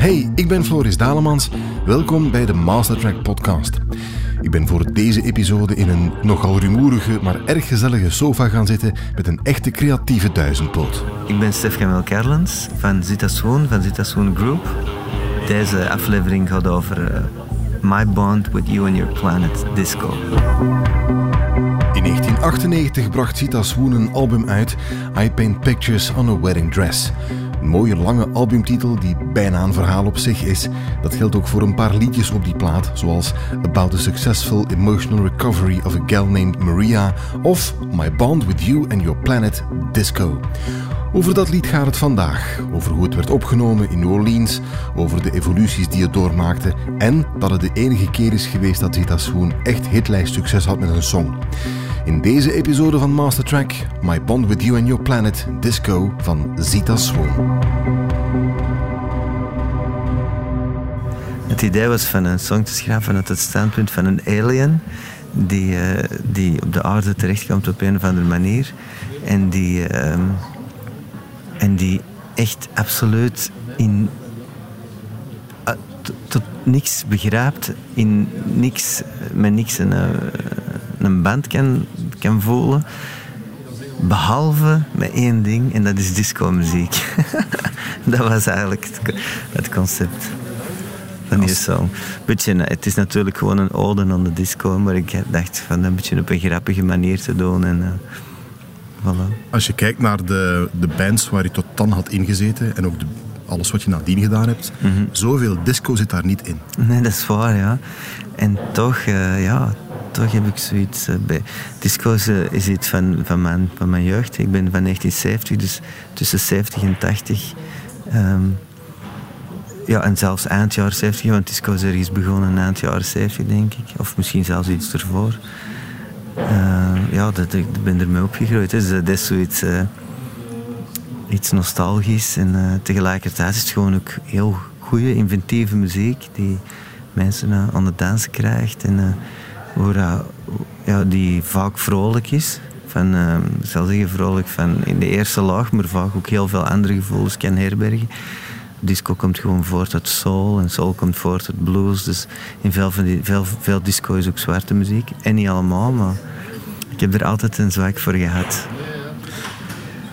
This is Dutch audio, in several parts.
Hey, ik ben Floris Dalemans. Welkom bij de Mastertrack podcast. Ik ben voor deze episode in een nogal rumoerige, maar erg gezellige sofa gaan zitten met een echte creatieve duizendpoot. Ik ben Stef Kerlens van Zita Swoon, van Zita Swoon Group. Deze aflevering gaat over uh, My Bond with You and Your Planet Disco. In 1998 bracht Zita Swoon een album uit, I Paint Pictures on a Wedding Dress. Een mooie lange albumtitel die bijna een verhaal op zich is. Dat geldt ook voor een paar liedjes op die plaat, zoals About the Successful Emotional Recovery of a Girl Named Maria of My Bond with You and Your Planet Disco. Over dat lied gaat het vandaag. Over hoe het werd opgenomen in New Orleans, over de evoluties die het doormaakte en dat het de enige keer is geweest dat Zita Swoon echt hitlijstsucces had met een song. In deze episode van Mastertrack, My Bond With You and Your Planet, Disco van Zita Swoon. Het idee was van een song te schrijven vanuit het standpunt van een alien die, uh, die op de aarde terechtkomt op een of andere manier en die, uh, en die echt absoluut in uh, tot niks begrijpt, in niks, met niks een, eh, een band kan, kan voelen. Behalve met één ding, en dat is disco-muziek. dat was eigenlijk het, concept van die song. Beetje, het is natuurlijk gewoon een ode aan de disco, maar ik dacht van een beetje op een grappige manier te doen. En, uh, voilà. Als je kijkt naar de, de bands waar je tot dan had ingezeten en ook de, alles wat je nadien gedaan hebt, mm zoveel disco zit daar niet in. Nee, dat is waar, ja. En toch, uh, ja, toch heb ik zoiets uh, bij. Disco is, iets van, mijn, jeugd. Ik ben van 1970, dus tussen 70 en 80. Um, ehm, ja, en zelfs eind jaren 70, want disco is ergens begonnen eind jaren 70, denk ik. Of misschien zelfs iets ervoor. Uh, ja, dat, ik ben ermee opgegroeid. Dus dat is zoiets iets nostalgisch. En tegelijkertijd is het gewoon ook heel goede, inventieve muziek die mensen aan het dansen krijgt. En, hoe dat, ja, die vaak vrolijk is. Van, ik zal zeggen vrolijk van in de eerste laag, maar vaak ook heel veel andere gevoelens kan herbergen. Disco komt gewoon voort uit soul en soul komt voort uit blues. Dus in veel, van die, veel, veel disco is ook zwarte muziek. En niet allemaal, maar ik heb er altijd een zwak voor gehad.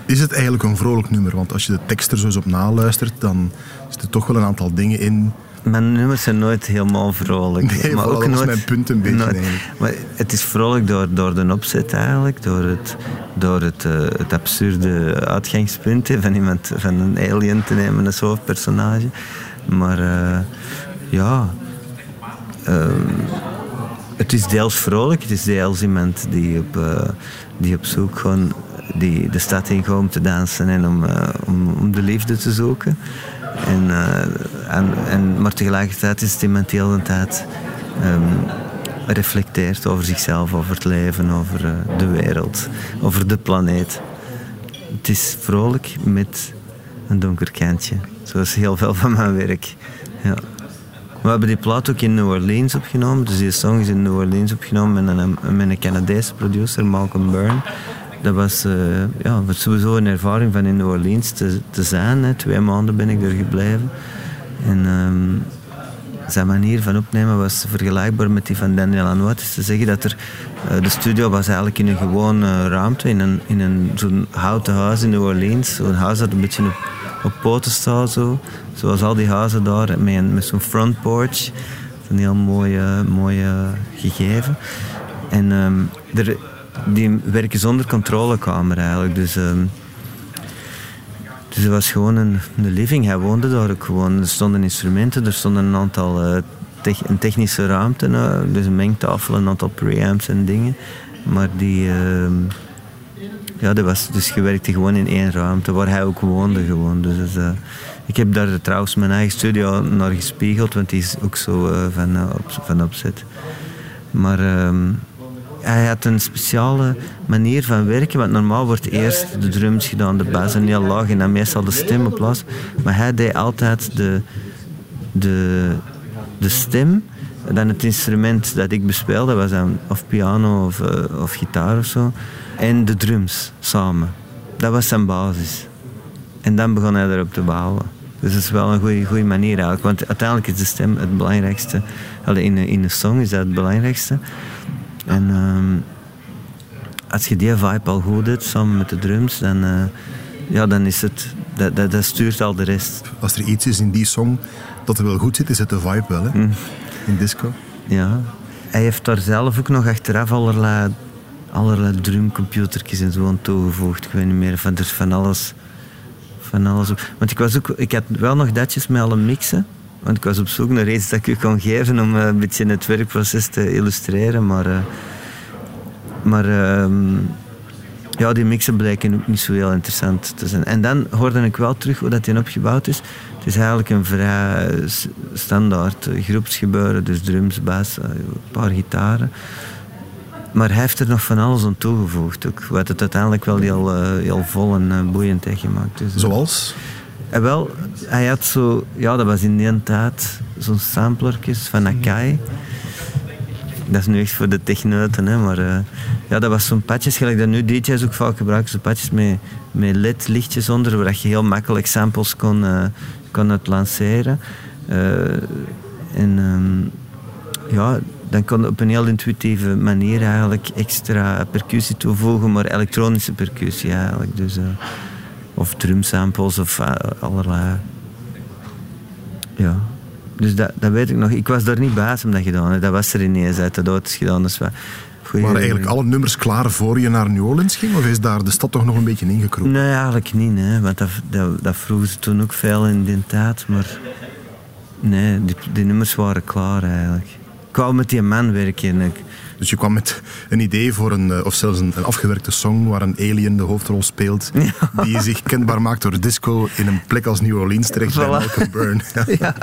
Is het eigenlijk een vrolijk nummer? Want als je de tekst er zo eens op naluistert, dan zitten er toch wel een aantal dingen in mijn nummers zijn nooit helemaal vrolijk. Nee, maar ook dat nooit, mijn punt een beetje. Nooit, maar het is vrolijk door, door de opzet eigenlijk, door het, door het, uh, het absurde uitgangspunt van iemand van een alien te nemen als hoofdpersonage. Maar uh, ja, uh, het is deels vrolijk, het is deels iemand die op, uh, die op zoek gewoon die de stad in om te dansen en om, om, om de liefde te zoeken. En, uh, en, en, maar tegelijkertijd is het iemand tijd um, reflecteert over zichzelf, over het leven, over uh, de wereld, over de planeet. Het is vrolijk met een donker kantje. Zoals heel veel van mijn werk. Ja. We hebben die plaat ook in New Orleans opgenomen. Dus die song is in New Orleans opgenomen met een, met een Canadese producer, Malcolm Byrne dat was, uh, ja, sowieso een ervaring van in New Orleans te, zijn. Twee maanden ben ik er gebleven. En um, zijn manier van opnemen was vergelijkbaar met die van Daniel Lanois. Dus te zeggen dat er, uh, de studio was eigenlijk in een gewone ruimte, in, een, in een, zo'n houten huis in New Orleans. Zo'n huis dat een beetje op, op poten staat, zo. zoals al die huizen daar, met, met zo'n front porch. Een heel mooi, mooi gegeven. En um, er, die werken zonder controlekamer eigenlijk. Dus, um, dus het was gewoon een, living. Hij woonde daar ook gewoon. Er stonden instrumenten, er stonden een aantal uh, een technische ruimte, uh, dus een mengtafel, een aantal preamps en dingen. Maar die, uh, ja, dat was, dus je werkte gewoon in één ruimte waar hij ook woonde gewoon. Dus, uh, ik heb daar trouwens mijn eigen studio naar gespiegeld, want die is ook zo van, van opzet. Maar ehm, hij had een speciale manier van werken. Want normaal wordt eerst de drums gedaan, de bas en heel laag en dan meestal de stem op plaats. Maar hij deed altijd de, de, de stem. Dan het instrument dat ik bespeelde was dan of piano of, uh, of gitaar of zo. En de drums samen. Dat was zijn basis. En dan begon hij erop te bouwen. Dus dat is wel een goede manier eigenlijk. Want uiteindelijk is de stem het belangrijkste. in, in de song is dat het belangrijkste. En ehm, als je die vibe al goed hebt, samen met de drums, dan, uh, ja, dan is het... Dat, dat, dat, stuurt al de rest. Als er iets is in die song dat er wel goed zit, is het de vibe wel, hè? Mm. In disco. Ja. Hij heeft daar zelf ook nog achteraf allerlei, allerlei drumcomputertjes en zo aan toegevoegd. Ik weet niet meer, van, dus van alles van alles. Want ik, was ook, ik had wel nog datjes met alle mixen. Ik was op zoek naar iets dat ik u kon geven om eh, een beetje het werkproces te illustreren. Maar, uh, maar uh, ja, die mixen blijken ook niet zo heel interessant te zijn. En dan hoorde ik wel terug hoe dat die opgebouwd is. Het is eigenlijk een vrij standaard groepsgebeuren. Dus drums, bass, een paar gitaren. Maar hij heeft er nog van alles aan toegevoegd. Ook, wat het uiteindelijk wel heel, heel vol en boeiend heeft gemaakt. Dus, Zoals? En wel, hij had zo... Ja, dat was in die tijd zo'n samplertjes van Akai. Dat is nu echt voor de techneuten, hè, maar... ja, dat was zo'n patches, gelijk dat nu DJ's ook vaak gebruiken. Zo'n patches met, met LED-lichtjes onder, waar je heel makkelijk samples kon, kon het lanceren. en... Um, ja, dan kon je op een heel intuïtieve manier eigenlijk extra percussie toevoegen, maar elektronische percussie eigenlijk. Dus, of drumsamples of uh, allerlei. Ja. Dus dat, dat weet ik nog. Ik was daar niet bij om dat gedaan. Dat was er ineens uit de dood gedaan. Dus wat, Waren eigenlijk alle nummers klaar voor je naar New Orleans ging? Of is daar de stad toch nog een beetje ingekropen? Nee, eigenlijk niet. Hè. Want dat, dat, dat vroegen ze toen ook veel in die tijd. Maar nee, die, die nummers waren klaar eigenlijk wou met die man werken. Dus je kwam met een idee voor een, eh, of zelfs een, een afgewerkte song waar een alien de hoofdrol speelt, die zich kenbaar maakt door disco in een plek als New Orleans terecht voilà. bij Malcolm Byrne. ja.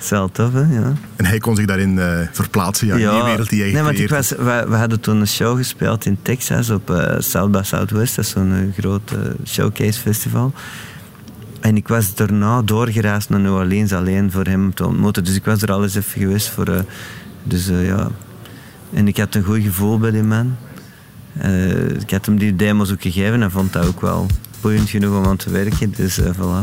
ja. tof, hè? Ja. En hij kon zich daarin uh, verplaatsen, ja, in die wereld die hij nee, want ik was, we, we, hadden toen een show gespeeld in Texas op uh, South by Southwest, dat is zo'n groot showcase festival. En ik was daarna doorgeraasd naar New Orleans alleen voor hem te ontmoeten. Dus ik was er al eens even geweest voor... Uh, dus uh, ja... En ik had een goed gevoel bij die man. Uh, ik had hem die demos ook gegeven en vond dat ook wel boeiend genoeg om aan te werken. Dus uh, voilà.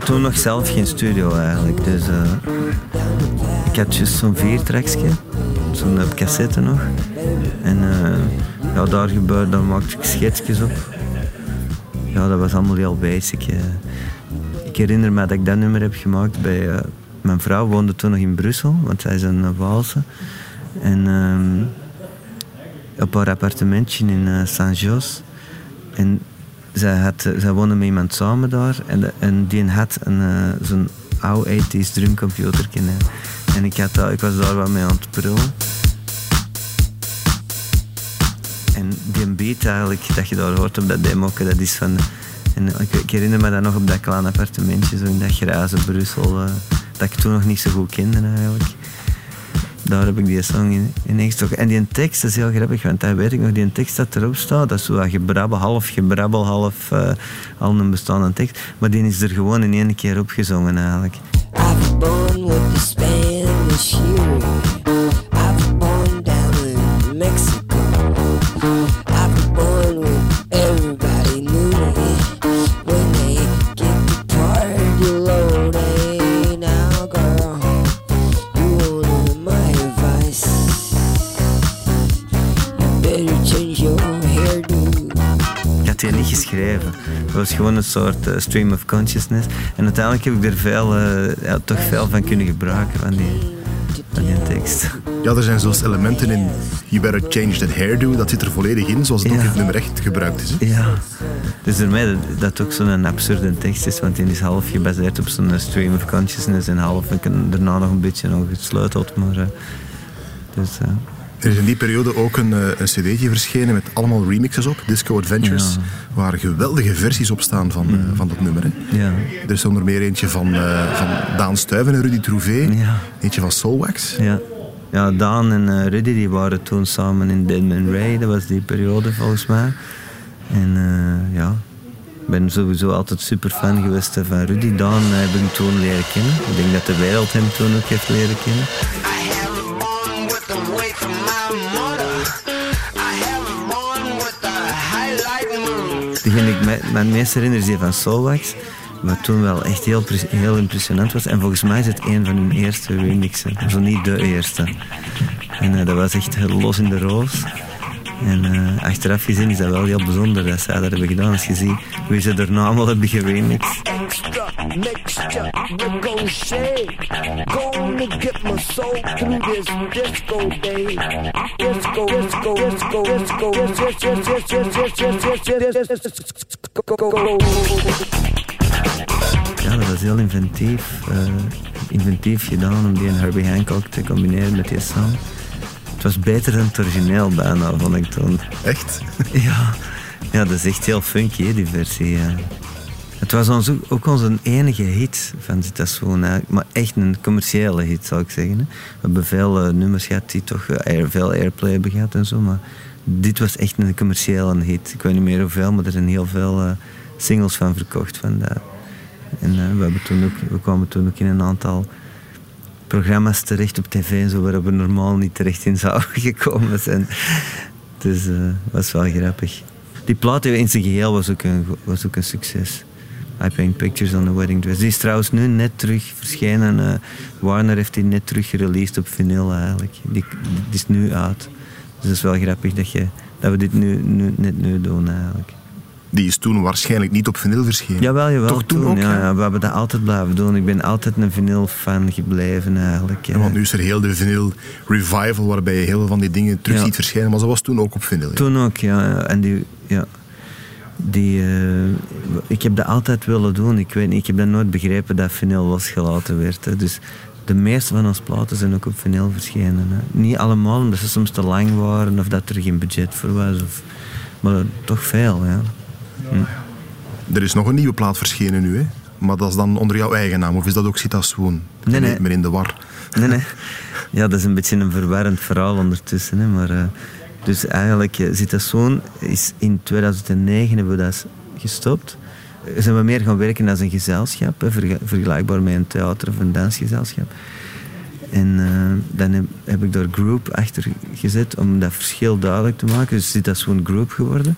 Had toen nog zelf geen studio eigenlijk. Dus uh, ik had juist zo'n viertrekje, zo'n cassette nog. En uh, ja, daar gebeurde, daar maakte ik schetsjes op. Ja, dat was allemaal heel basic. Uh. Ik herinner me dat ik dat nummer heb gemaakt bij... mijn vrouw woonde toen nog in Brussel, want zij is een Waalse. En ehm, op haar appartementje in Saint-Jos. En zij, had, zij woonde met iemand samen daar en, en die had een, uh, zo'n oude 80s drumcomputer. En ik, had dat, ik was daar wat mee aan het. En die beat eigenlijk, dat je daar hoort op dat demo, dat is van... En ik, herinner me dat nog op dat kleine appartementje, zo in dat graze Brussel, dat ik toen nog niet zo goed kende eigenlijk daar heb ik die song in, in En die tekst is heel grappig, want daar weet ik nog, die tekst dat erop staat, dat is zo gebrabbel, half gebrabbel, half uh, al een bestaande tekst. Maar die is er gewoon in één keer opgezongen eigenlijk. I've born with the I've born down Mexico. Was gewoon een soort uh, stream of consciousness. En uiteindelijk heb ik er veel, ja, toch veel van kunnen gebruiken, van die, van die tekst. Ja, er zijn zelfs elementen in You Better Change That Hairdo, dat zit er volledig in, zoals het ja. ook in het nummer echt gebruikt is. Hè? Ja, dus daarmee dat, dat ook zo'n absurde tekst is, want die is half gebaseerd op zo'n stream of consciousness en half ik daarna nog een beetje nog gesleuteld, maar... Uh, dus, er is in die periode ook een, een cd'tje verschenen met allemaal remixes op, Disco Adventures, ja. waar geweldige versies op staan van, mm. van dat nummer. Hè. Ja. Er is onder meer eentje van, uh, van Daan Stuyven en Rudy Trouvé, ja. eentje van Soulwax. Ja. ja, Daan en Rudy die waren toen samen in Deadman Ray. Dat was die periode volgens mij. En ja, ik ben sowieso altijd super fan geweest van Rudy. Daan heb ik toen leren kennen. Ik denk dat de wereld hem toen ook heeft leren kennen. Degene ik mijn meest herinner is die van Soulwax. Wat toen wel echt heel, heel impressionant was. En volgens mij is het een van hun eerste remixen. Zo niet de eerste. En uh, dat was echt los in de roos. En uh, achteraf gezien is dat wel heel bijzonder dat zij dat hebben gedaan. Als je ziet hoe ze daarna allemaal hebben geremixed. Mixture, ricochet. Gonna get my soul through this disco day. Disco, disco, disco, disco, Ja, dat was heel inventief, uh, inventief gedaan om die en Herbie Hancock te combineren met die sound. Het was beter dan het origineel bijna, vond ik toen. Echt? Ja, ja dat is echt heel funky, die versie. Ja. Het was ons ook, onze enige hit van Zitassoon, maar echt een commerciële hit zou ik zeggen. We hebben veel uh, nummers gehad die toch uh, veel airplay hebben gehad en zo, maar dit was echt een commerciële hit. Ik weet niet meer hoeveel, maar er zijn heel veel uh, singles van verkocht. Van. En we, hebben toen ook, we kwamen toen ook in een aantal programma's terecht op tv en zo, waar we normaal niet terecht in zouden gekomen zijn. Dus dat was wel grappig. Die plaat in zijn geheel was ook was ook een succes. I Paint Pictures on the Wedding Dress. Die is trouwens nu net terug verschenen. Uh, Warner heeft die net terug gereleased op vinyl eigenlijk. Die, die, is nu uit. Dus het is wel grappig dat, je, dat we dit nu, nu, net nu doen eigenlijk. Die is toen waarschijnlijk niet op vinyl verschenen. Jawel, jawel. Toch toen, ook? Ja, ja, we hebben dat altijd blijven doen. Ik ben altijd een vinyl-fan gebleven eigenlijk. Ja. Want nu is er heel de vinyl revival waarbij je heel veel van die dingen terug ziet verschijnen. Maar dat was toen ook op vinyl. Toen ook, ja. En die, ja die, uh, ik heb dat altijd willen doen. Ik, weet niet, ik heb dat nooit begrepen dat vinyl losgelaten werd. Hè. Dus de meeste van onze platen zijn ook op vinyl verschenen. Hè. Niet allemaal, omdat ze soms te lang waren of dat er geen budget voor was. Of, maar toch veel, ja. Hm. Er is nog een nieuwe plaat verschenen nu, hè? Maar dat is dan onder jouw eigen naam, of is dat ook Citas Woon? Nee, nee. Niet meer in de war. Nee, nee. Ja, dat is een beetje een verwarrend verhaal ondertussen, hè. Maar... Uh, dus eigenlijk, eh, Zitassoon is in 2009 hebben we dat gestopt. Zijn we meer gaan werken als een gezelschap, vergelijkbaar met een theater- of een dansgezelschap. En uh, dan heb, ik daar group achter gezet om dat verschil duidelijk te maken. Dus is dat zo'n group geworden.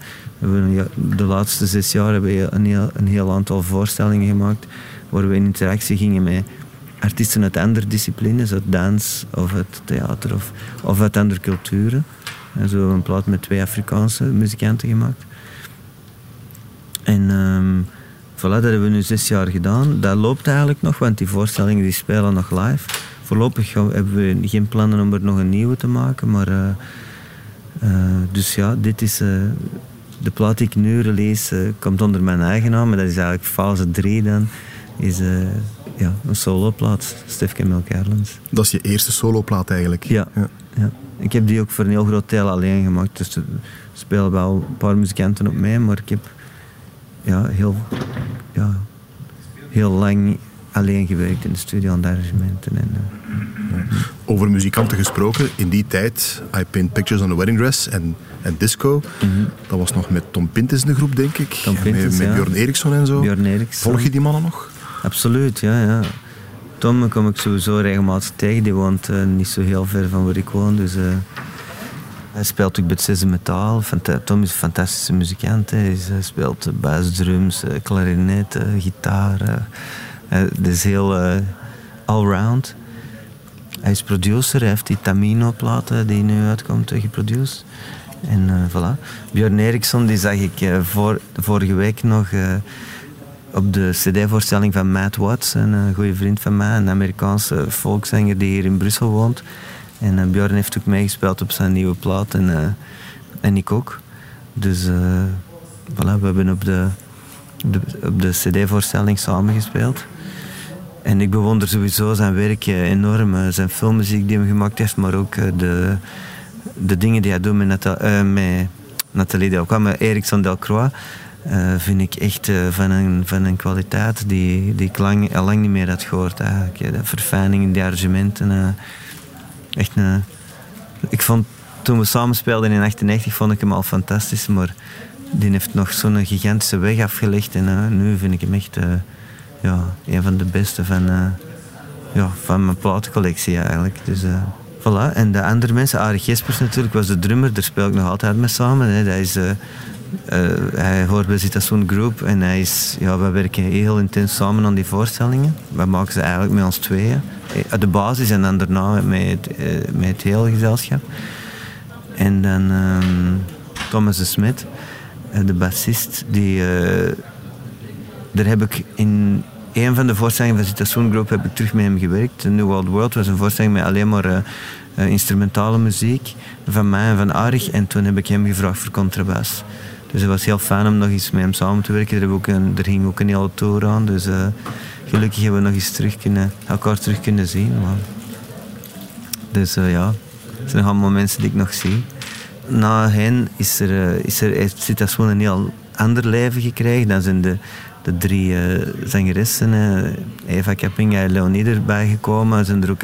De laatste zes jaar hebben we een heel, aantal voorstellingen gemaakt waar we in interactie gingen met artiesten uit andere disciplines, uit dans of uit theater of, of uit andere culturen. En zo een plaat met twee Afrikaanse muzikanten gemaakt. En um, voilà, dat hebben we nu zes jaar gedaan. Dat loopt eigenlijk nog, want die voorstellingen die spelen nog live. Voorlopig hebben we geen plannen om er nog een nieuwe te maken, maar... Uh, uh, dus ja, dit is... Uh, de plaat die ik nu release komt onder mijn eigen naam, maar dat is eigenlijk fase 3 dan. Is ja, een soloplaat, Stefke Milk Dat is je eerste soloplaat eigenlijk? ja. ja. ja. Ik heb die ook voor een heel groot deel alleen gemaakt. Dus er spelen wel een paar muzikanten op mij, maar ik heb ja, heel, ja, heel lang alleen gewerkt in de studio aan arrangementen. En, uh, Over muzikanten gesproken, in die tijd, I Paint Pictures on a Wedding Dress en, en Disco. Mhm. Dat was nog met Tom Pintes in de groep, denk ik. Tom Pintes, met, met Björn Eriksson en zo. Björn Eriksson. Volg je die mannen nog? Absoluut, ja. ja. Tom kom ik sowieso regelmatig tegen. Die woont uh, niet zo heel ver van waar ik woon. Dus, uh, hij speelt ook bij Metaal. Tom is een fantastische muzikant. Hij, speelt bass, drums, klarinet, gitaar. Het is heel allround. Hij is producer. Hij heeft die Tamino-platen die nu uitkomt geproduceerd. En uh, voilà. Björn Eriksson die zag ik vorige week nog op de cd-voorstelling van Matt Watts, een goede vriend van mij, een Amerikaanse volkszanger die hier in Brussel woont. En uh, Björn heeft ook meegespeeld op zijn nieuwe plaat en, uh, en ik ook. Dus uh, voilà, we hebben op de, de op de cd-voorstelling samengespeeld. En ik bewonder sowieso zijn werk enorm, zijn filmmuziek die hij gemaakt heeft, maar ook de, de dingen die hij doet met, met Nathalie Delcroix, met Ericsson Delcroix. Uh, vind ik echt uh, van, een, van een kwaliteit die, die ik lang, al lang niet meer had gehoord. Eigenlijk. De verfijning in die arrangementen. Uh, echt een... Ik vond, toen we samen speelden in 1998 vond ik hem al fantastisch, maar die heeft nog zo'n gigantische weg afgelegd. En nu vind ik hem echt ja, een van de beste van, ja, van mijn platencollectie eigenlijk. Dus, voilà. En de andere mensen, Arie Gespers natuurlijk, was de drummer. Daar speel ik nog altijd mee samen. Hè. Dat is, hij hoort bij Citasson Group en hij is, ja, we werken heel intens samen aan die voorstellingen. We maken ze eigenlijk met ons tweeën. De basis en dan daarna met het, met het hele gezelschap. En dan um, Thomas de Smet. Eh, de bassist, die, eh, daar heb ik in een van de voorstellingen van Citation Group heb ik terug met hem gewerkt. The New World World was een voorstelling met alleen maar uh, instrumentale muziek van mij en van Arig. En toen heb ik hem gevraagd voor contrabas. Dus het was heel fijn om nog eens met hem samen te werken. Er, ook een, er ging ook een hele tour aan. Dus uh, gelukkig hebben we nog eens terug kunnen, elkaar terug kunnen zien. Dus uh, ja, zijn nog allemaal mensen die ik nog zie na hen is er, eh, is er, heeft Citasson een heel ander leven gekregen. Dan zijn de, de drie zangeressen, Eva Kappinga en Leonie erbij gekomen. Zijn er ook,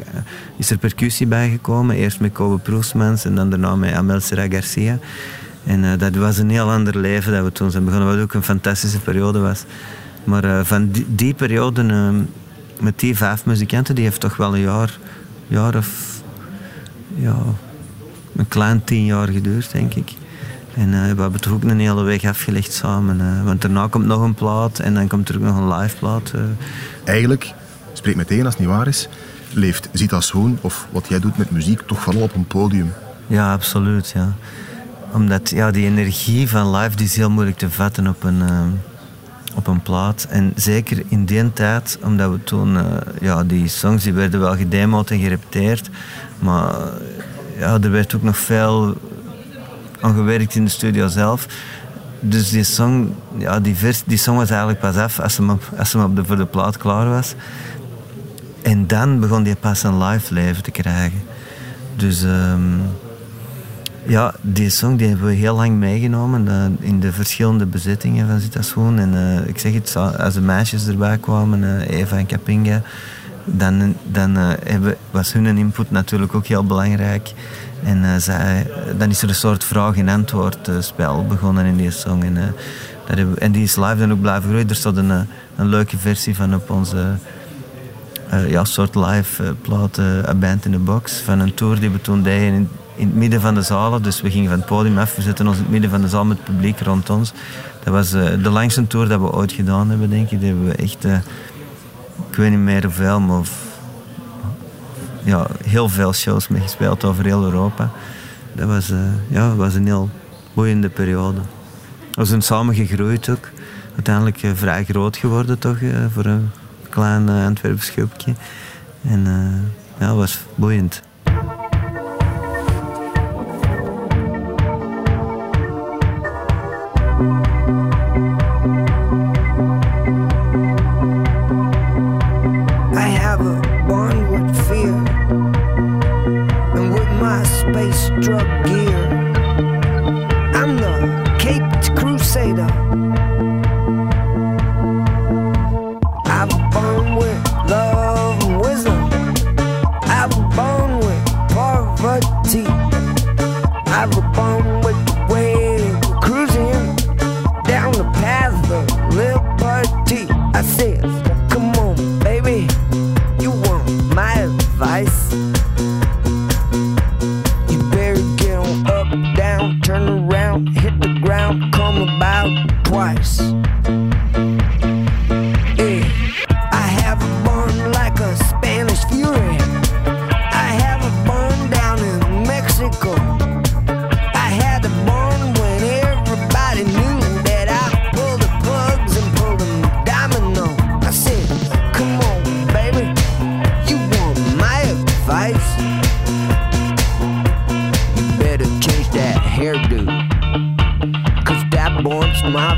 is er percussie bijgekomen. Eerst met Kobe Proesmans en dan daarna met Amel Serra Garcia. En dat was een heel ander leven dat we toen zijn begonnen. Wat ook een fantastische periode was. Maar van die, die periode, met die vijf muzikanten, die heeft toch wel een jaar, jaar of... Ja, een klein tien jaar geduurd, denk ik. En uh, we hebben toch ook een hele weg afgelegd samen. Uh, want daarna komt nog een plaat en dan komt er ook nog een live plaat. Uh. Eigenlijk, spreek meteen als het niet waar is, leeft Zita Schoon of wat jij doet met muziek toch vooral op een podium. Ja, absoluut. Ja. Omdat ja, die energie van live die is heel moeilijk te vatten op een, op een plaat. En zeker in die tijd, omdat we toen, ja, die songs die werden wel gedemoed en gerepeteerd. Maar ja, er werd ook nog veel aan gewerkt in de studio zelf. Dus die song, ja, die, vers, die song was eigenlijk pas af als ze, op, als ze op de, voor de plaat klaar was. En dan begon die pas een live leven te krijgen. Dus um, ja, die song die hebben we heel lang meegenomen uh, in de verschillende bezittingen van Zitaswoon. En uh, ik zeg het, als de meisjes erbij kwamen, uh, Eva en Kapinga, dan, dan hebben, was hun input natuurlijk ook heel belangrijk. En zij, dan is er een soort vraag- en antwoordspel begonnen in die song. En, die is live dan ook blijven groeien. Er staat een, een leuke versie van op onze ja, soort live plaat, A Band in the Box, van een tour die we toen deden in, in het midden van de zalen. Dus we gingen van het podium af, we zetten ons in het midden van de zaal met het publiek rond ons. Dat was de langste tour dat we ooit gedaan hebben, denk ik. Die hebben we echt ik weet niet meer hoeveel, maar ja, heel veel shows mee gespeeld over heel Europa. Dat was, uh, ja, was een heel boeiende periode. We zijn samen gegroeid ook. Uiteindelijk vrij groot geworden toch, voor een klein Antwerps En ja, was boeiend.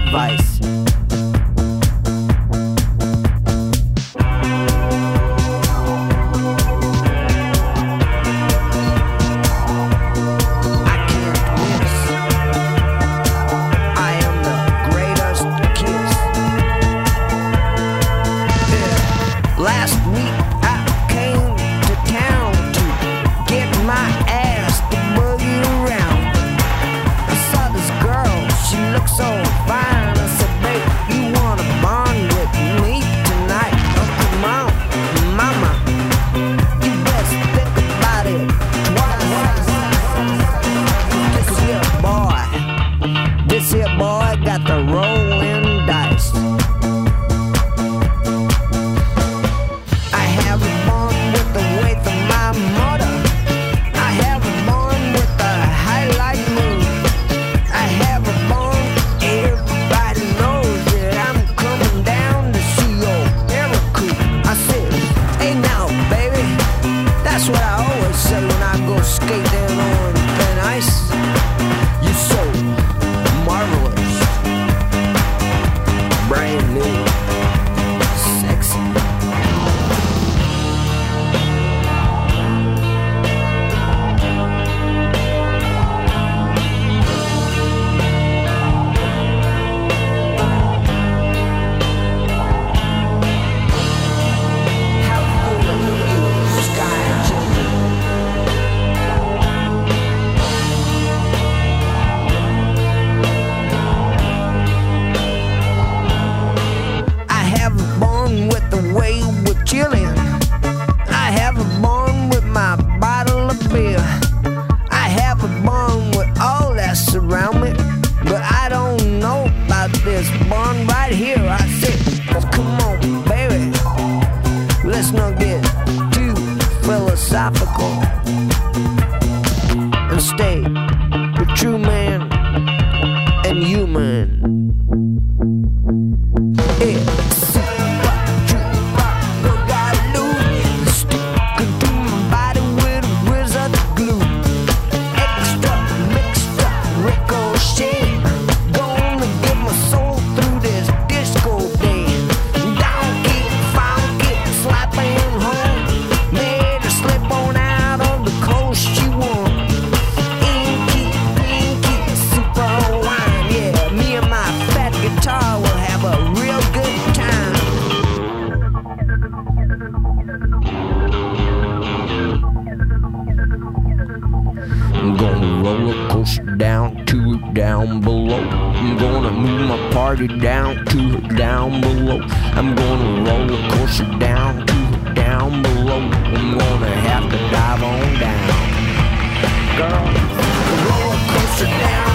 advice. Let's not get too philosophical and stay the true man and human. down to down below. I'm gonna move my party down to down below. I'm gonna roll a coaster down to down below. I'm gonna have to dive on down. Girl, roll a coaster down.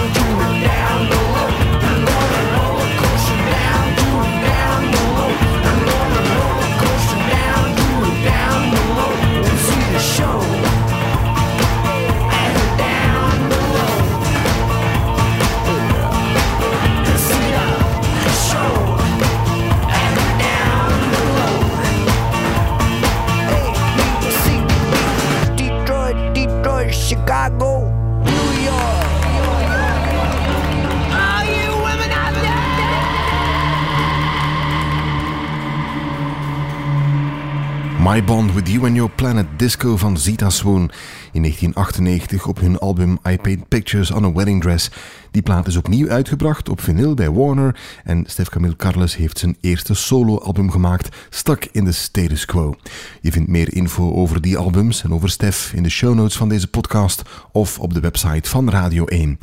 Bond With You and Your Planet Disco van Zita Swoon in 1998 op hun album I Paint Pictures on a Wedding Dress. Die plaat is opnieuw uitgebracht op vinyl bij Warner en Stef Camille Carles heeft zijn eerste soloalbum gemaakt, Stuck in the Status Quo. Je vindt meer info over die albums en over Stef in de show notes van deze podcast of op de website van Radio 1.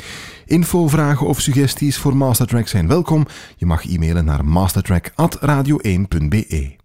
Info, vragen of suggesties voor Mastertrack zijn welkom. Je mag e-mailen naar mastertrack.radio1.be.